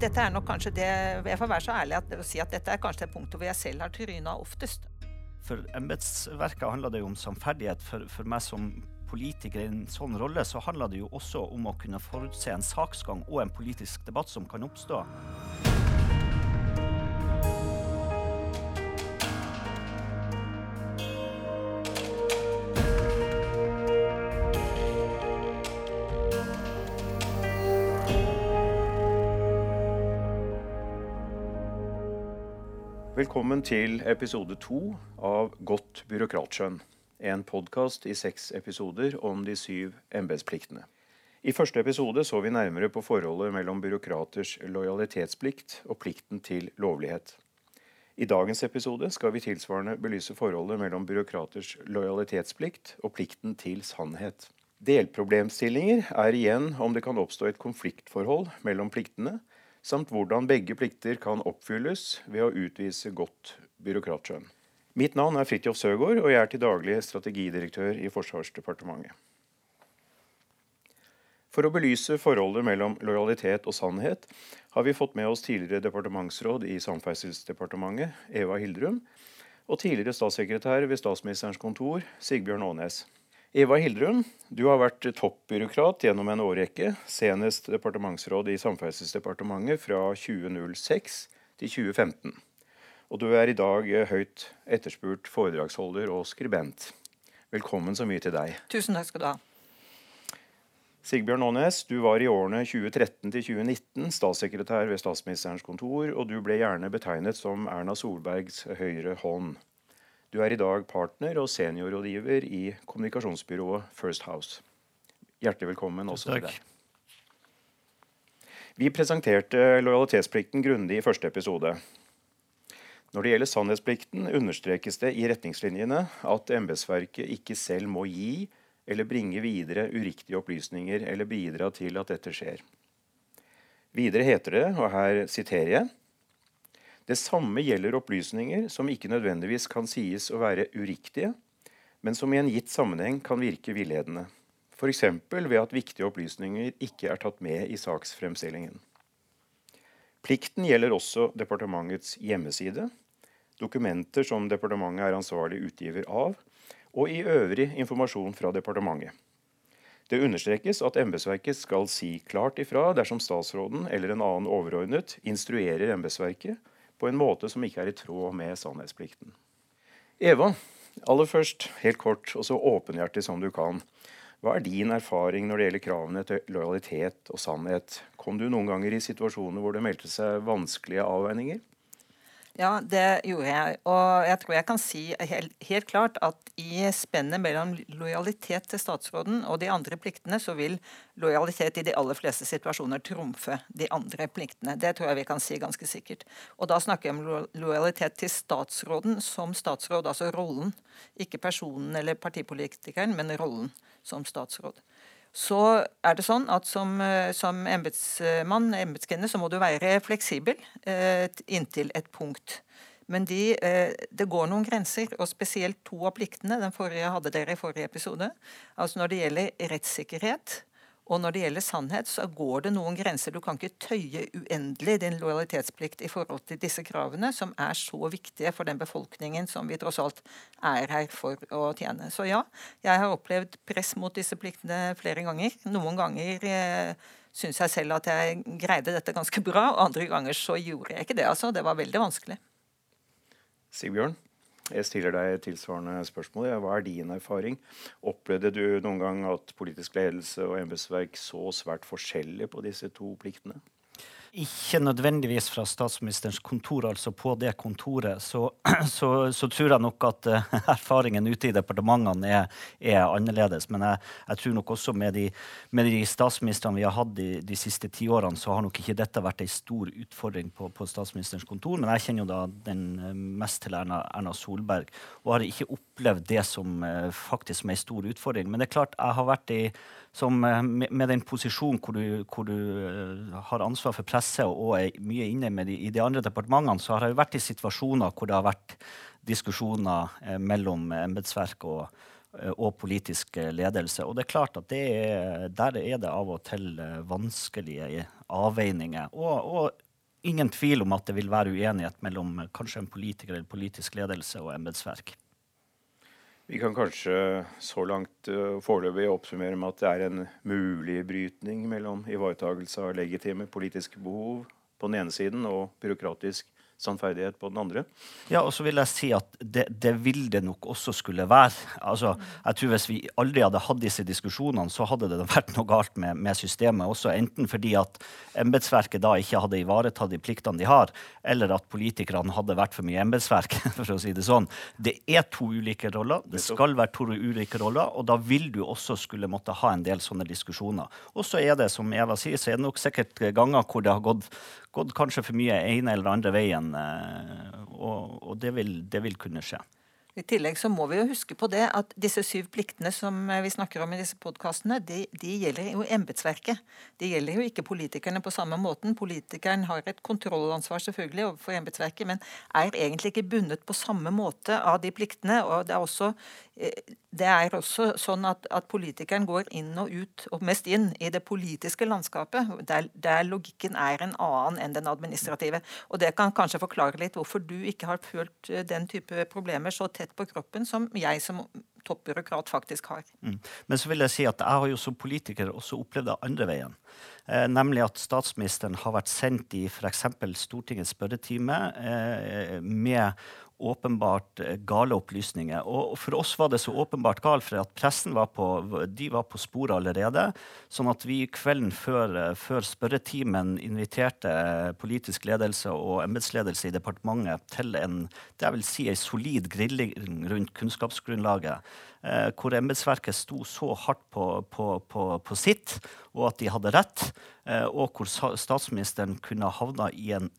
dette er nok kanskje det Jeg får være så ærlig at, å si at dette er kanskje det punktet hvor jeg selv har tryna oftest. For embetsverket handler det jo om samferdighet. For, for meg som politiker i en sånn rolle, så handler det jo også om å kunne forutse en saksgang og en politisk debatt som kan oppstå. Velkommen til episode to av Godt byråkratskjønn. En podkast i seks episoder om de syv embetspliktene. I første episode så vi nærmere på forholdet mellom byråkraters lojalitetsplikt og plikten til lovlighet. I dagens episode skal vi tilsvarende belyse forholdet mellom byråkraters lojalitetsplikt og plikten til sannhet. Delproblemstillinger er igjen om det kan oppstå et konfliktforhold mellom pliktene, samt hvordan begge plikter kan oppfylles ved å utvise godt byråkratskjønn. Mitt navn er Fridtjof Søgaard, og jeg er til daglig strategidirektør i Forsvarsdepartementet. For å belyse forholdet mellom lojalitet og sannhet har vi fått med oss tidligere departementsråd i Samferdselsdepartementet, Eva Hildrum, og tidligere statssekretær ved Statsministerens kontor, Sigbjørn Aanes. Eva Hildrum, du har vært toppbyråkrat gjennom en årrekke, senest departementsråd i Samferdselsdepartementet fra 2006 til 2015. Og du er i dag høyt etterspurt foredragsholder og skribent. Velkommen så mye til deg. Tusen takk skal du ha. Sigbjørn Aanes, du var i årene 2013 til 2019 statssekretær ved Statsministerens kontor, og du ble gjerne betegnet som Erna Solbergs høyre hånd. Du er i dag partner og seniorrådgiver i kommunikasjonsbyrået First House. Hjertelig velkommen også til deg. Vi presenterte lojalitetsplikten grundig i første episode. Når det gjelder sannhetsplikten, understrekes det i retningslinjene at embetsverket ikke selv må gi eller bringe videre uriktige opplysninger eller bidra til at dette skjer. Videre heter det, og her siterer jeg det samme gjelder opplysninger som ikke nødvendigvis kan sies å være uriktige, men som i en gitt sammenheng kan virke villedende. F.eks. ved at viktige opplysninger ikke er tatt med i saksfremstillingen. Plikten gjelder også departementets hjemmeside, dokumenter som departementet er ansvarlig utgiver av, og i øvrig informasjon fra departementet. Det understrekes at embetsverket skal si klart ifra dersom statsråden eller en annen overordnet instruerer embetsverket på en måte som ikke er i tråd med sannhetsplikten. Eva, aller først, helt kort og så åpenhjertig som du kan. Hva er din erfaring når det gjelder kravene til lojalitet og sannhet? Kom du noen ganger i situasjoner hvor det meldte seg vanskelige avveininger? Ja, det gjorde jeg. Og jeg tror jeg kan si helt, helt, klart at i spennet mellom lojalitet til statsråden og de andre pliktene, så vil lojalitet i de aller fleste situasjoner trumfe de andre pliktene. Det tror jeg vi kan si ganske sikkert. Og da snakker jeg om lojalitet til statsråden som statsråd, altså rollen. Ikke personen eller partipolitikeren, men rollen som statsråd så er det sånn at som, eh, som embetsmann, embetskvinne, så må du være fleksibel eh, inntil et punkt. Men de, eh, det går noen grenser, og spesielt to av pliktene. Den forrige hadde dere i forrige episode. Altså Når det gjelder rettssikkerhet, og når det gjelder sannhet, så går det noen grenser. Du kan ikke tøye uendelig din lojalitetsplikt i forhold til disse kravene, som er så viktige for den befolkningen som vi tross alt er her for å tjene. Så ja, jeg har opplevd press mot disse pliktene flere ganger. Noen ganger eh, syns jeg selv at jeg greide dette ganske bra, og andre ganger så gjorde jeg ikke det. altså. Det var veldig vanskelig. Sigbjørn? Jeg stiller deg tilsvarende spørsmål. Hva er din erfaring? Opplevde du noen gang at politisk ledelse og embetsverk så svært forskjellig på disse to pliktene? Ikke nødvendigvis fra statsministerens kontor, altså på det kontoret. Så, så, så tror jeg nok at uh, erfaringen ute i departementene er, er annerledes. Men jeg, jeg, tror nok også med de, med de statsministrene vi har hatt de, de siste ti årene, så har nok ikke dette vært ei stor utfordring på, på, statsministerens kontor. Men jeg kjenner jo da den eh, mest til Erna, Erna Solberg, og har ikke opplevd det som uh, faktisk som en stor utfordring. Men det er klart, jeg har vært i som eh, med den posisjonen hvor du, hvor du, eh, har ansvar for presse og er mye inne de, i de andre departementene, så har jeg vært i situasjoner hvor det har vært diskusjoner eh, mellom embetsverk og, eh, og politisk ledelse. Og det er klart at er, der er det av og til vanskelige avveininger. Og, og ingen tvil om at det vil være uenighet mellom kanskje en politiker eller politisk ledelse og embetsverk. Vi kan kanskje så langt uh, foreløpig oppsummere med at det er en mulig brytning mellom ivaretagelse av legitime politiske behov på den ene siden og byråkratisk sannferdighet på den andre. Ja, og så vil jeg si at det, det, vil det nok også skulle være. Altså, jeg tror Hvis vi aldri hadde hatt disse diskusjonene, så hadde det vært noe galt med, med systemet også. Enten fordi at embetsverket da ikke hadde ivaretatt de pliktene de har, eller at politikerne hadde vært for mye embetsverk. for å si Det sånn. Det er to ulike roller. Det skal være to ulike roller, og da vil du også skulle måtte ha en del sånne diskusjoner. Og så er det, som Eva sier, så er det nok sikkert ganger hvor det har gått gått kanskje for mye ene eller andre veien, eh, og, og det, vil, det vil kunne skje. I tillegg så må vi jo huske på det at disse syv pliktene som eh, vi snakker om i disse podkastene, de, de, gjelder jo embetsverket. De gjelder jo ikke politikerne på samme måten. Politikeren har et kontrollansvar selvfølgelig overfor embetsverket, men er egentlig ikke bundet på samme måte av de pliktene. og Det er også, det er også sånn at, at politikeren går inn og ut, og mest inn, i det politiske landskapet, der, der logikken er en annen enn den administrative. Og Det kan kanskje forklare litt hvorfor du ikke har følt eh, den type problemer så tett på kroppen som jeg som toppbyråkrat faktisk har. Mm. Men så vil jeg si at jeg har jo som politiker også opplevd det andre veien. Eh, nemlig at statsministeren har vært sendt i f.eks. Stortingets spørretime eh, med åpenbart eh, gale opplysninger. Og for oss var det så åpenbart galt, for at pressen var på, de var på sporet allerede. Sånn at vi kvelden før, eh, før spørretimen inviterte eh, politisk ledelse og embetsledelse i departementet til en det vil si, en solid grilling rundt kunnskapsgrunnlaget. Eh, hvor embetsverket sto så hardt på, på, på, på, sitt, og at de hadde rett. Eh, og hvor statsministeren kunne havna i en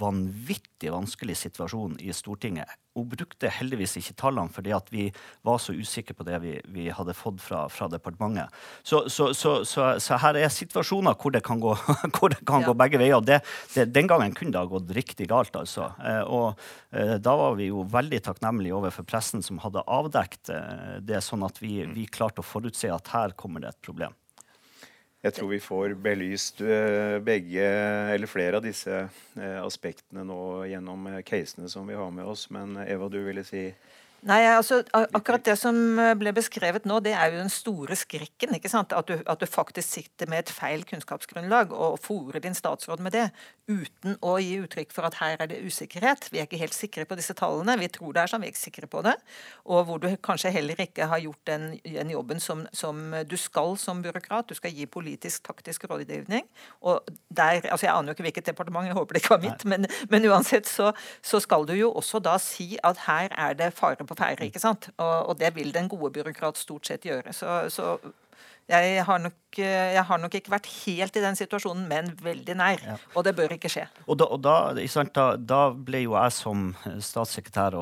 vanvittig vanskelig situasjon i Stortinget. Hun brukte heldigvis ikke tallene fordi at vi var så usikre på det vi, vi hadde fått fra, fra departementet. Så, så, så, så, her er situasjoner hvor det kan gå, det kan ja. gå begge veier. Det, det, den gangen kunne det ha gått riktig galt. altså. Eh, og eh, da var vi jo veldig takknemlige overfor pressen som hadde avdekt eh, det, sånn at vi, vi klarte å forutse at her kommer det et problem. Jeg tror vi får belyst eh, begge, eller flere av disse eh, aspektene nå gjennom eh, casene som vi har med oss. Men Eva, du ville si Nei, altså Akkurat det som eh, ble beskrevet nå, det er jo den store skrekken. ikke sant? At du, at du faktisk sitter med et feil kunnskapsgrunnlag og fòrer din statsråd med det, uten å gi uttrykk for at her er det usikkerhet. Vi er ikke helt sikre på disse tallene. Vi tror det er sånn, vi er ikke sikre på det. Og hvor du kanskje heller ikke har gjort den, den jobben som, som, du skal som byråkrat. Du skal gi politisk, taktisk rådgivning. Og der, altså Jeg aner jo ikke hvilket departement, jeg håper det ikke var mitt, men, men, uansett så, så skal du jo også da si at her er det fare på ferde. ikke sant? Og, og, det vil den gode byråkrat stort sett gjøre. Så, så jeg, har nok, jeg, har nok, ikke vært helt i den situasjonen, men veldig nær. Ja. Og det bør ikke skje. Og, da, og da, da, da, ble jo jeg som statssekretær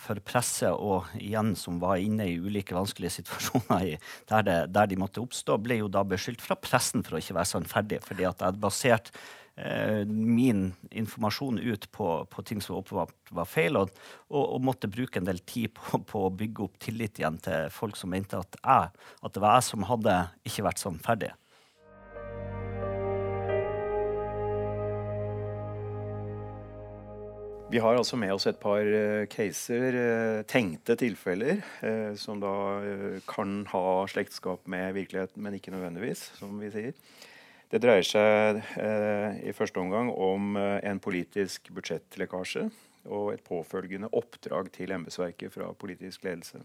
for presse, og igjen som var inne i ulike vanskelige situasjoner i, der, det, der, de måtte oppstå, ble jo da beskyldt fra pressen for å ikke være sannferdig. fordi at jeg hadde basert min informasjon ut på, på, ting som åpenbart var feil, og, og, og, måtte bruke en del tid på, på, å bygge opp tillit igjen til folk som mente at, jeg, at det var jeg som hadde ikke vært sånn ferdig. Vi har altså med oss et par uh, caser, uh, tenkte tilfeller, som da kan ha slektskap med virkeligheten, men ikke nødvendigvis, som vi sier. Det dreier seg eh, i første omgang om eh, en politisk budsjettlekkasje og et påfølgende oppdrag til embetsverket fra politisk ledelse.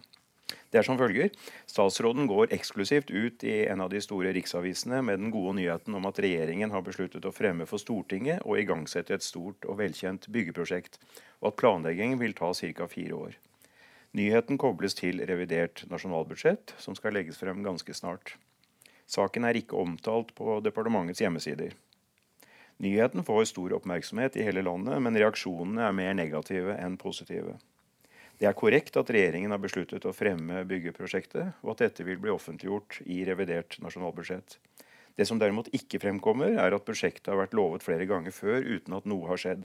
Det er som følger. Statsråden går eksklusivt ut i en av de store riksavisene med den gode nyheten om at regjeringen har besluttet å fremme for Stortinget og igangsette et stort og velkjent byggeprosjekt, og at planleggingen vil ta ca. fire år. Nyheten kobles til revidert nasjonalbudsjett, som skal legges frem ganske snart. Saken er ikke omtalt på departementets hjemmesider. Nyheten får stor oppmerksomhet i hele landet, men reaksjonene er mer negative enn positive. Det er korrekt at regjeringen har besluttet å fremme byggeprosjektet, og at dette vil bli offentliggjort i revidert nasjonalbudsjett. Det som derimot ikke fremkommer, er at prosjektet har vært lovet flere ganger før uten at noe har skjedd.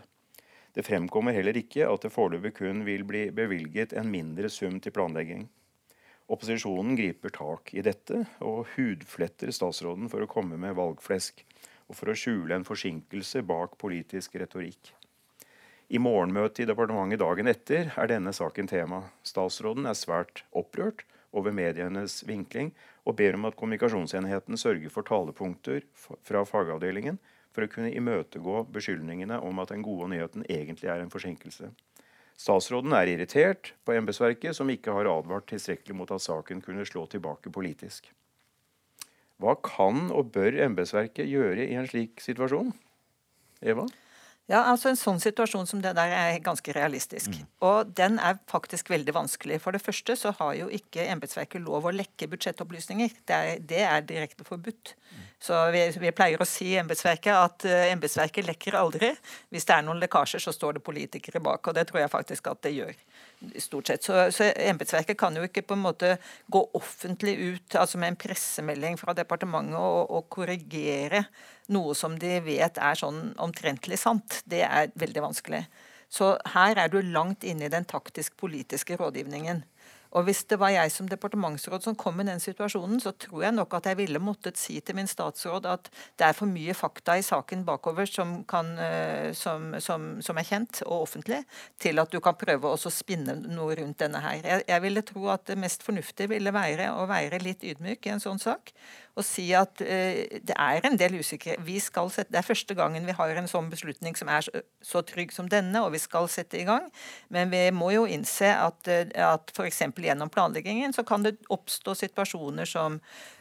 Det fremkommer heller ikke at det foreløpig kun vil bli bevilget en mindre sum til planlegging. Opposisjonen griper tak i dette og hudfletter statsråden for å komme med valgflesk, og for å skjule en forsinkelse bak politisk retorikk. I morgenmøtet i departementet dagen etter er denne saken tema. Statsråden er svært opprørt over medienes vinkling og ber om at kommunikasjonsenheten sørger for talepunkter fra fagavdelingen for å kunne imøtegå beskyldningene om at den gode nyheten egentlig er en forsinkelse. Statsråden er irritert på embetsverket, som ikke har advart tilstrekkelig mot at saken kunne slå tilbake politisk. Hva kan og bør embetsverket gjøre i en slik situasjon? Eva? Ja, altså En sånn situasjon som det der er ganske realistisk. Mm. Og den er faktisk veldig vanskelig. For det første så har jo ikke embetsverket lov å lekke budsjettopplysninger. Det er, det er direkte forbudt. Mm. Så vi, vi, pleier å si i embetsverket at uh, embetsverket lekker aldri. Hvis det er noen lekkasjer, så står det politikere bak. Og det tror jeg faktisk at det gjør stort sett. Så, så embetsverket kan jo ikke på en måte gå offentlig ut altså med en pressemelding fra departementet og, og korrigere noe som de vet er sånn omtrentlig sant. Det er veldig vanskelig. Så her er du langt inne i den taktisk-politiske rådgivningen. Og Hvis det var jeg som departementsråd som kom i den situasjonen, så tror jeg nok at jeg ville måttet si til min statsråd at det er for mye fakta i saken bakover som, kan, eh, som, som, som er kjent og offentlig, til at du kan prøve å spinne noe rundt denne her. Jeg, jeg ville tro at det mest fornuftige ville være å være litt ydmyk i en sånn sak og si at eh, det er en del usikkerhet. det er første gangen vi har en sånn beslutning som er så, så, trygg som denne, og vi skal sette i gang. Men vi må jo innse at, uh, at f.eks. gjennom planleggingen så kan det oppstå situasjoner som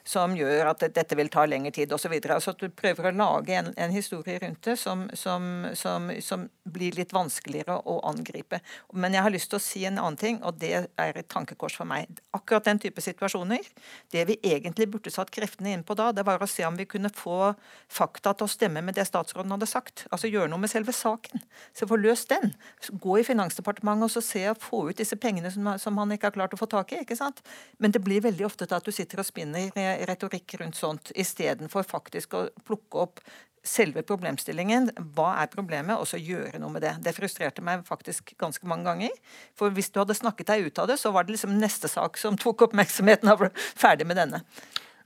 som gjør at dette vil ta lengre tid osv. Altså at du prøver å lage en, en historie rundt det som, som, som, som, blir litt vanskeligere å angripe. Men jeg har lyst til å si en annen ting, og det er et tankekors for meg. Akkurat den type situasjoner, det vi egentlig burde satt kreftene inn på da, det var å se om vi kunne få fakta til å stemme med det statsråden hadde sagt. Altså gjøre noe med selve saken. Så få løst den. Gå i Finansdepartementet og så se og få ut disse pengene som, som han ikke har klart å få tak i. ikke sant? Men det blir veldig ofte til at du sitter og spinner retorikk rundt sånt, istedenfor faktisk å plukke opp selve problemstillingen. Hva er problemet? Og så gjøre noe med det. Det frustrerte meg faktisk ganske mange ganger. For hvis du hadde snakket deg ut av det, så var det liksom neste sak som tok oppmerksomheten og ble ferdig med denne.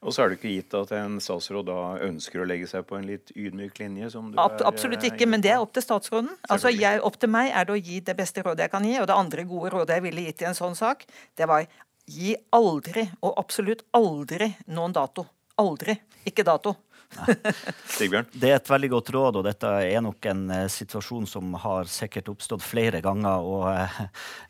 Og så er det ikke gitt at en statsråd da ønsker å legge seg på en litt ydmyk linje? som du Ab er, Absolutt ikke, men det er opp til statsråden. Altså, jeg, Opp til meg er det å gi det beste rådet jeg kan gi. Og det andre gode rådet jeg ville gitt i en sånn sak, det var Gi aldri, og absolutt aldri, noen dato. Aldri. Ikke dato. Sigbjørn? Det er et veldig godt råd, og dette er nok en eh, situasjon som har sikkert oppstått flere ganger. og uh,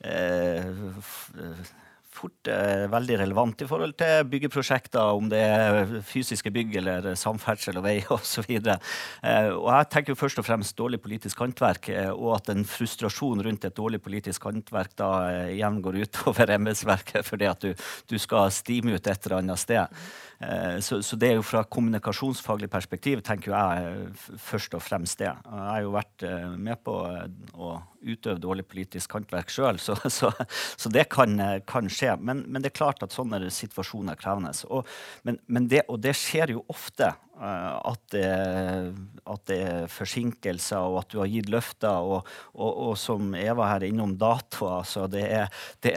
uh, fort eh, veldig relevant i forhold til byggeprosjekter, om det er fysiske bygg eller samferdsel og vei osv. Eh, og jeg tenker jo først og fremst dårlig politisk håndverk, eh, og at en frustrasjon rundt et dårlig politisk håndverk da eh, igjen går utover embetsverket fordi at du, du skal stime ut et eller annet sted. Eh, så, så, det er jo fra kommunikasjonsfaglig perspektiv tenker jeg eh, først og fremst det. Jeg har jo vært eh, med på å utøve dårlig politisk håndverk sjøl, så, så, så, det kan, kan skje. Men, men, det er klart at sånne situasjoner er krevende. Og, men, men det, og det skjer jo ofte. Eh, at det, at det, er forsinkelser, og at du har gitt løfter. Og, og, og som Eva her innom datoer, så det er, det,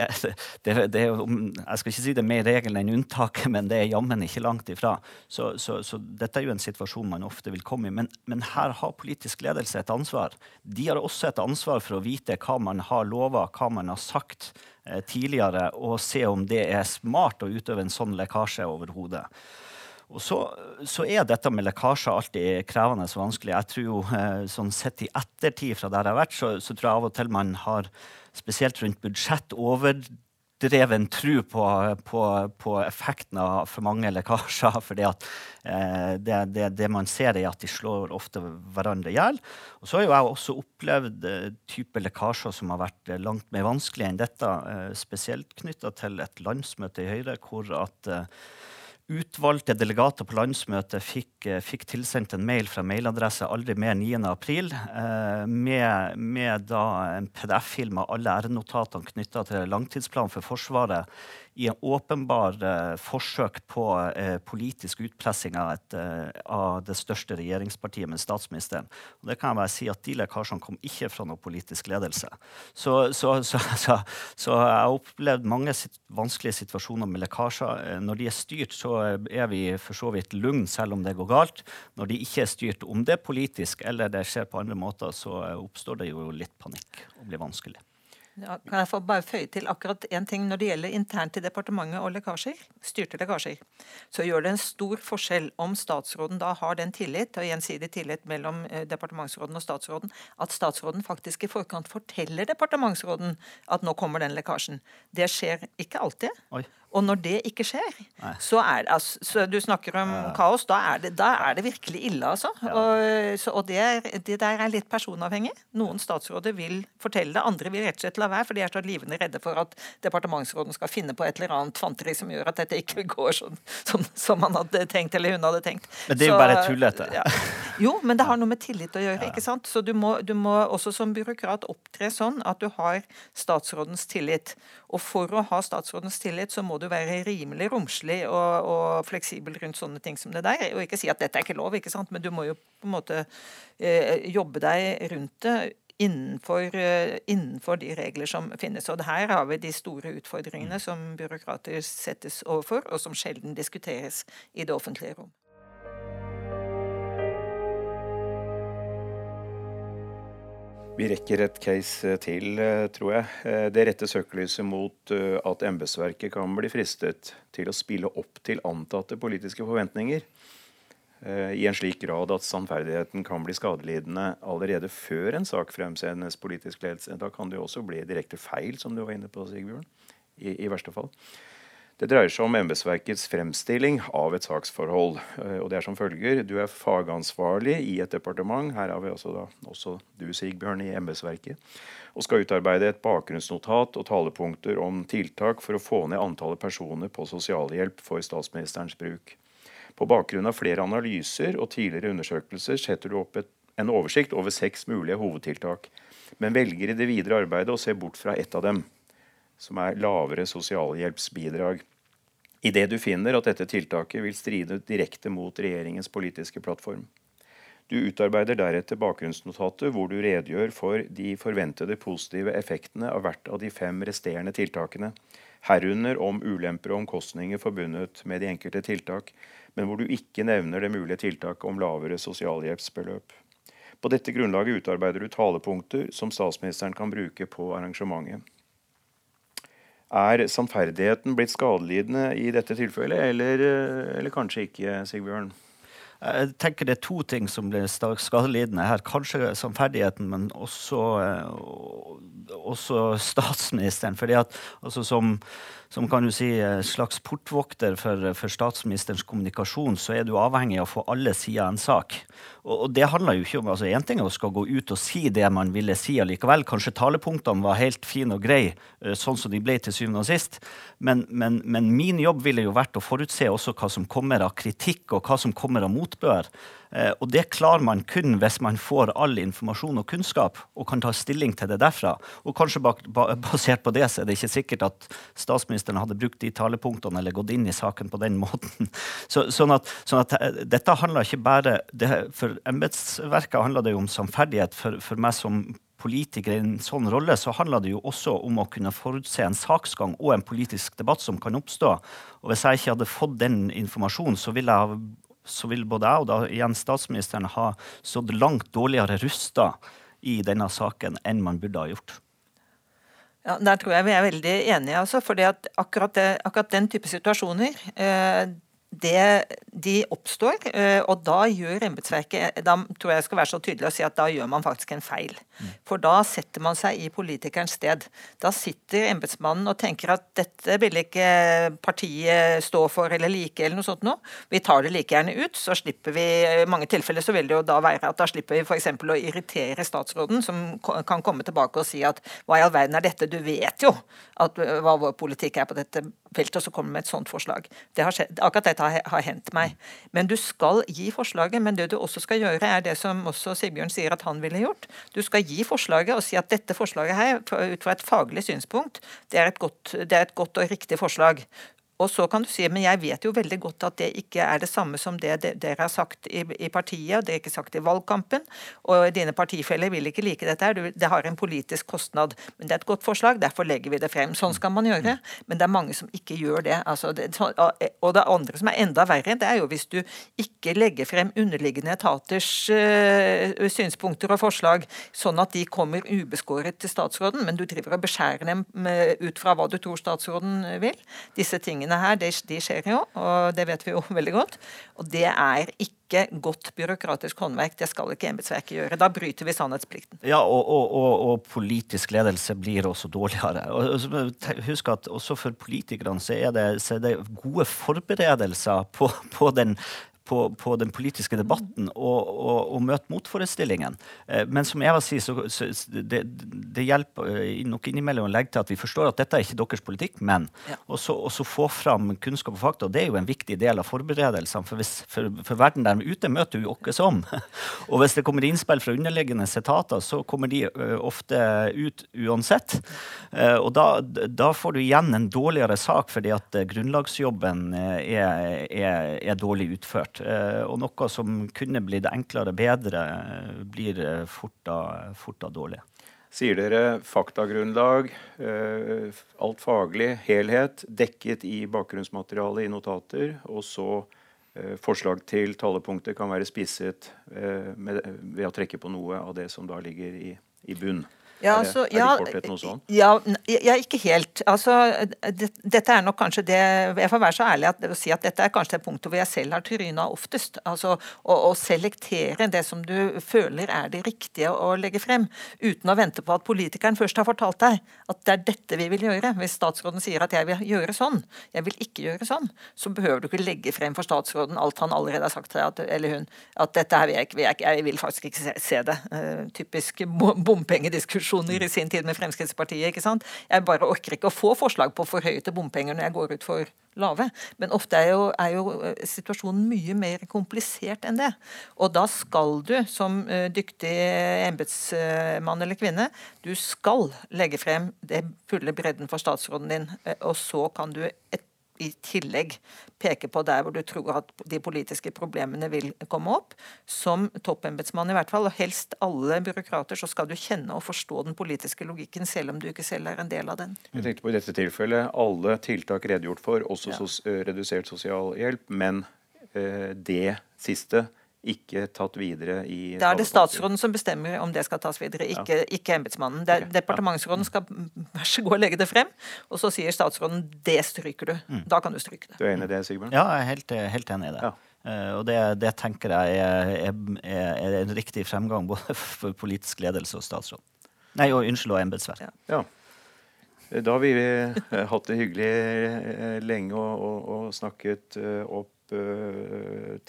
det, det er, Jeg skal ikke si det er mer regelen enn unntaket, men det er jammen ikke langt ifra. Så, så, så, dette er jo en situasjon man ofte vil komme i. Men, men, her har politisk ledelse et ansvar. De har også et ansvar for å vite hva man har lova, hva man har sagt eh, tidligere, og se om det er smart å utøve en sånn lekkasje overhodet. Og så, så, er dette med lekkasjer alltid krevende og vanskelig. Jeg tror jo, eh, sånn Sett i ettertid fra der jeg har vært, så, så, tror jeg av og til man har, spesielt rundt budsjett, overdreven tro på, på, på, effekten av for mange lekkasjer. fordi at eh, det, det, det, man ser, er at de slår ofte hverandre i hjel. Og så har jo jeg også opplevd eh, type lekkasjer som har vært eh, langt mer vanskelig enn dette, spesielt knytta til et landsmøte i Høyre hvor at Utvalgte delegater på landsmøtet fikk, eh, fikk, tilsendt en mail fra mailadresse aldri mer 9.4 eh, med, med en PDF-film med alle R-notatene knytta til langtidsplanen for Forsvaret i en åpenbar eh, forsøk på eh, politisk utpressing av, et, eh, av, det største regjeringspartiet med statsministeren. Og det kan jeg bare si at De lekkasjene kom ikke fra noe politisk ledelse. Så, så, så, så jeg har opplevd mange vanskelige situasjoner med lekkasjer. Når de er styrt, så er vi for så vidt lugn selv om det går galt. Når de ikke er styrt, om det er politisk eller det skjer på andre måter, så oppstår det jo litt panikk og blir vanskelig. Ja, kan jeg få bare føye til akkurat én ting når det gjelder internt i departementet og lekkasjer, styrte lekkasjer, så gjør det en stor forskjell om statsråden da har den tillit, og gjensidig tillit mellom eh, departementsråden og statsråden, at statsråden faktisk i forkant forteller departementsråden at nå kommer den lekkasjen. Det skjer ikke alltid. Oi. Og når det ikke skjer, så er det altså, så Du snakker om ja. kaos. Da er, det, da er, det, virkelig ille, altså. Ja. Og, så, og det, det, der er litt personavhengig. Noen statsråder vil fortelle det, andre vil rett og slett la være, for de er så livende redde for at departementsråden skal finne på et eller annet fanteri som gjør at dette ikke går sånn, som, som han hadde tenkt, eller hun hadde tenkt. Men det er jo bare tullete. Ja. Jo, men det har noe med tillit å gjøre, ikke sant. Så du må, du må også som byråkrat opptre sånn at du har statsrådens tillit. Og for å ha statsrådens tillit, så må du være rimelig romslig og, og fleksibel rundt sånne ting som det der. Og ikke si at dette er ikke lov, ikke sant? men du må jo på en måte eh, jobbe deg rundt det. Innenfor, uh, innenfor, de regler som finnes. Og her har vi de store utfordringene som byråkrater settes overfor, og som sjelden diskuteres i det offentlige rom. Vi rekker et case eh, til, eh, tror jeg. Eh, det retter søkelyset mot at embetsverket kan bli fristet til å spille opp til antatte politiske forventninger. I en slik grad at sannferdigheten kan bli skadelidende allerede før en sak fremsendes politisk ledelse. Da kan det jo også bli direkte feil, som du var inne på, Sigbjørn. I, i verste fall. Det dreier seg om embetsverkets fremstilling av et saksforhold. Eh, og det er som følger. Du er fagansvarlig i et departement. Her har vi også, da, også du, Sigbjørn, i embetsverket. Og skal utarbeide et bakgrunnsnotat og talepunkter om tiltak for å få ned antallet personer på sosialhjelp for statsministerens bruk. På bakgrunn av flere analyser og tidligere undersøkelser setter du opp et, en oversikt over seks mulige hovedtiltak, men velger i det videre arbeidet å se bort fra ett av dem som er lavere sosialhjelpsbidrag. Idet du finner at dette tiltaket vil stride direkte mot regjeringens politiske plattform. Du utarbeider deretter bakgrunnsnotatet hvor du redegjør for de forventede positive effektene av hvert av de fem resterende tiltakene, herunder om ulemper og omkostninger forbundet med de enkelte tiltak, men hvor du ikke nevner det mulige tiltaket om lavere sosialhjelpsbeløp. På dette grunnlaget utarbeider du talepunkter som statsministeren kan bruke på arrangementet. Er sannferdigheten blitt skadelidende i dette tilfellet, eller, eh, eller kanskje ikke, Sigbjørn? Jeg tenker Det er to ting som blir skadelidende her. Kanskje sannferdigheten, men også, eh, også statsministeren. fordi at altså som som kan du si eh, slags portvokter for, for, statsministerens kommunikasjon, så er du avhengig av å få alle sider av en sak. Og, og, det handler jo ikke om altså Én ting er å skal gå ut og si det man ville si allikevel. Kanskje talepunktene var helt fine og greie, eh, sånn som de ble til syvende og sist. Men, men, men min jobb ville jo vært å forutse også hva som kommer av kritikk, og hva som kommer av motbør. Eh, og det klarer man kun hvis man får all informasjon og kunnskap og kan ta stilling til det derfra. Og kanskje basert på det så er det ikke sikkert at statsministeren hadde brukt de talepunktene eller gått inn i saken på den måten. Så, sånn, at, sånn at, eh, dette handler ikke bare det, For embetsverket handler det jo om samferdighet. For, for meg som politiker i en sånn rolle, så handler det jo også om å kunne forutse en saksgang og en politisk debatt som kan oppstå. Og Hvis jeg ikke hadde fått den informasjonen, så ville jeg så vil både jeg og da igjen statsministeren ha stått langt dårligere rusta i denne saken enn man burde ha gjort. Ja, Der tror jeg vi er veldig enige. Altså, fordi at akkurat, det, akkurat den type situasjoner eh, det, de oppstår, eh, og da gjør embetsverket Da tror jeg jeg skal være så tydelig å si at da gjør man faktisk en feil. Mm. For da setter man seg i politikerens sted. Da sitter embetsmannen og tenker at dette vil ikke partiet stå for eller like, eller noe sånt noe. Vi tar det like gjerne ut, så slipper vi I mange tilfeller så vil det jo da være at da slipper vi f.eks. å irritere statsråden, som kan komme tilbake og si at hva i all verden er dette, du vet jo at, hva vår politikk er på dette feltet, og så kommer med et sånt forslag. Det har skjedd, akkurat dette har, har hendt meg. Men du skal gi forslaget. Men det du også skal gjøre, er det som også Sigbjørn sier at han ville gjort. Du skal gi forslaget og si at dette forslaget her, ut fra et faglig synspunkt, det er et godt, det er et godt og riktig forslag. Og så kan du si, men jeg vet jo veldig godt at det ikke er det samme som det dere har sagt i, partiet, og det er ikke sagt i valgkampen. Og dine partifeller vil ikke like dette her. Det har en politisk kostnad. Men det er et godt forslag, derfor legger vi det frem. Sånn skal man gjøre. Men det er mange som ikke gjør det. Altså det og det andre som er enda verre, det er jo hvis du ikke legger frem underliggende etaters uh, synspunkter og forslag, sånn at de kommer ubeskåret til statsråden, men du driver og beskjærer dem ut fra hva du tror statsråden vil. Disse tingene tingene her, de, de skjer jo, og det vet vi jo veldig godt. Og det er ikke godt byråkratisk håndverk. Det skal ikke embetsverket gjøre. Da bryter vi sannhetsplikten. Ja, og, og, og, og, politisk ledelse blir også dårligere. husk at også for politikerne så er det, så er det gode forberedelser på, på den på, på, den politiske debatten og, og, og møte motforestillingen. Eh, men som Eva sier, så, så det, det, hjelper eh, nok innimellom å legge til at vi forstår at dette er ikke deres politikk, men ja. også, få fram kunnskap og fakta. og Det er jo en viktig del av forberedelsene. For, hvis, for, for verden der ute møter jo oss om. og hvis det kommer innspill fra underliggende setater, så kommer de uh, ofte ut uansett. Og da, da, får du igjen en dårligere sak fordi at grunnlagsjobben er, er, er dårlig utført. Eh, og noe som kunne blitt enklere og bedre, blir da, fort da dårlig. Sier dere faktagrunnlag, eh, alt faglig, helhet, dekket i bakgrunnsmaterialet i notater, og så eh, forslag til talepunkter kan være spisset ved å trekke på noe av det som da ligger i, i bunn? Ja, altså, er, det, er det noe sånt? Ja, ja, ikke helt. Altså, det, dette er nok kanskje det Jeg får være så ærlig at, å si at dette er kanskje det punktet hvor jeg selv har tryna oftest. Altså å, å, selektere det som du føler er det riktige å legge frem, uten å vente på at politikeren først har fortalt deg at det er dette vi vil gjøre. Hvis statsråden sier at jeg vil gjøre sånn, jeg vil ikke gjøre sånn, så behøver du ikke legge frem for statsråden alt han allerede har sagt til deg, eller hun, at dette her vil jeg ikke, jeg, vil faktisk ikke se, se det. Uh, typisk bompengediskusjon diskusjoner i sin tid med Fremskrittspartiet. ikke sant? Jeg bare orker ikke å få forslag på forhøyede bompenger når jeg går ut for lave. Men ofte er jo, er jo eh, situasjonen mye mer komplisert enn det. Og da skal du som uh, dyktig embetsmann eller -kvinne, du skal legge frem det fulle bredden for statsråden din. Uh, og så kan du et i tillegg peke på der hvor du tror at de politiske problemene vil komme opp. Som toppembetsmann i hvert fall, og helst alle byråkrater, så skal du kjenne og forstå den politiske logikken, selv om du ikke selv er en del av den. Jeg tenkte på i dette tilfellet alle tiltak redegjort for, også ja. sos redusert sosialhjelp, men eh, det siste ikke tatt videre i Da er det statsråden som bestemmer om det skal tas videre, ikke, ja. ikke embetsmannen. Okay. Departementsråden skal vær så god legge det frem, og så sier statsråden det stryker du. Mm. Da kan du stryke det. Du er enig i det, Sigbjørn? Ja, jeg er helt, helt enig i det. Ja. Uh, og det, det, tenker jeg er, er, er, en riktig fremgang både for politisk ledelse og statsråd. Nei, og unnskyld, og embetsverk. Ja. ja. Da har vi eh, hatt det hyggelig eh, lenge og, og, og snakket opp uh,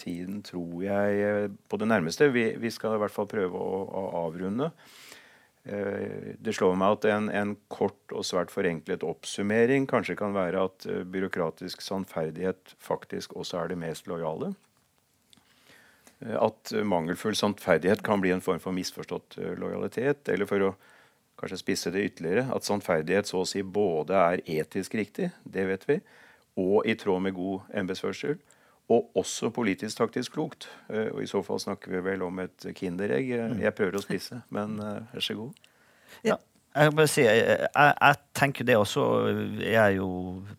tiden, tror jeg, eh, på det nærmeste. Vi, vi, skal i hvert fall prøve å, å avrunde. Uh, det slår meg at en, en, kort og svært forenklet oppsummering kanskje kan være at uh, byråkratisk sannferdighet faktisk også er det mest lojale. At mangelfull sannferdighet kan bli en form for misforstått lojalitet. Eller for å kanskje spisse det ytterligere, at sannferdighet så å si både er etisk riktig, det vet vi, og i tråd med god embetsførsel, og også politisk taktisk klokt. Eh, og I så fall snakker vi vel om et Kinderegg. Eh, mm. Jeg prøver å spise, men eh, vær så god. Ja. Jeg, bare si, jeg, jeg, jeg, tenker det også er jo,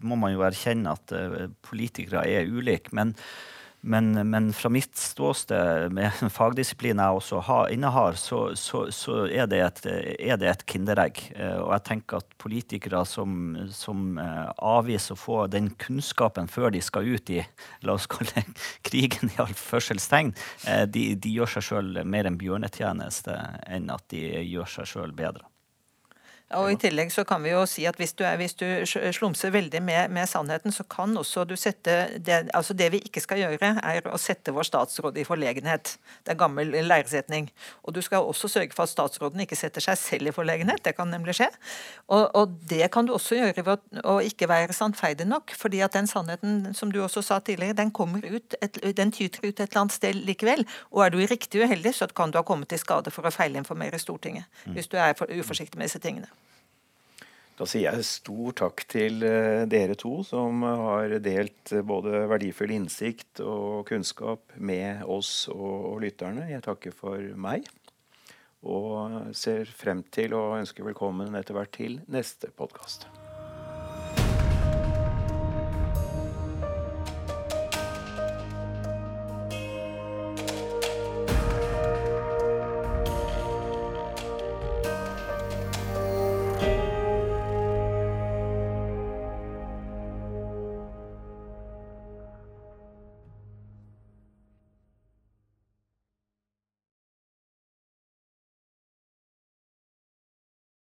må man jo erkjenne at politikere er ulike. Men men, men, fra mitt ståsted, med fagdisiplin jeg også har, innehar, så, så, så er, det et, er, det et, kinderegg. Eh, og jeg tenker at politikere som, som eh, avviser å få den kunnskapen før de skal ut i la oss kalle krigen i anførselstegn, førselstegn, de, de gjør seg sjøl mer en bjørnetjeneste enn at de gjør seg sjøl bedre. Og I tillegg så kan vi jo si at hvis du, er, hvis du slumser veldig med, med, sannheten, så kan også du sette det, altså det vi ikke skal gjøre, er å sette vår statsråd i forlegenhet. Det er gammel læresetning. Og du skal også sørge for at statsråden ikke setter seg selv i forlegenhet. Det kan nemlig skje. Og, og det kan du også gjøre ved å, å ikke være sannferdig nok. fordi at den sannheten, som du også sa tidligere, den kommer ut, et, den tyter ut et eller annet sted likevel. Og er du riktig uheldig, så kan du ha kommet til skade for å feilinformere Stortinget. Mm. Hvis du er for uforsiktig med disse tingene. Da sier jeg stor takk til eh, dere to som har delt eh, både verdifull innsikt og kunnskap med oss og, lytterne. Jeg takker for meg. Og ser frem til å ønske velkommen etter hvert til neste podkast.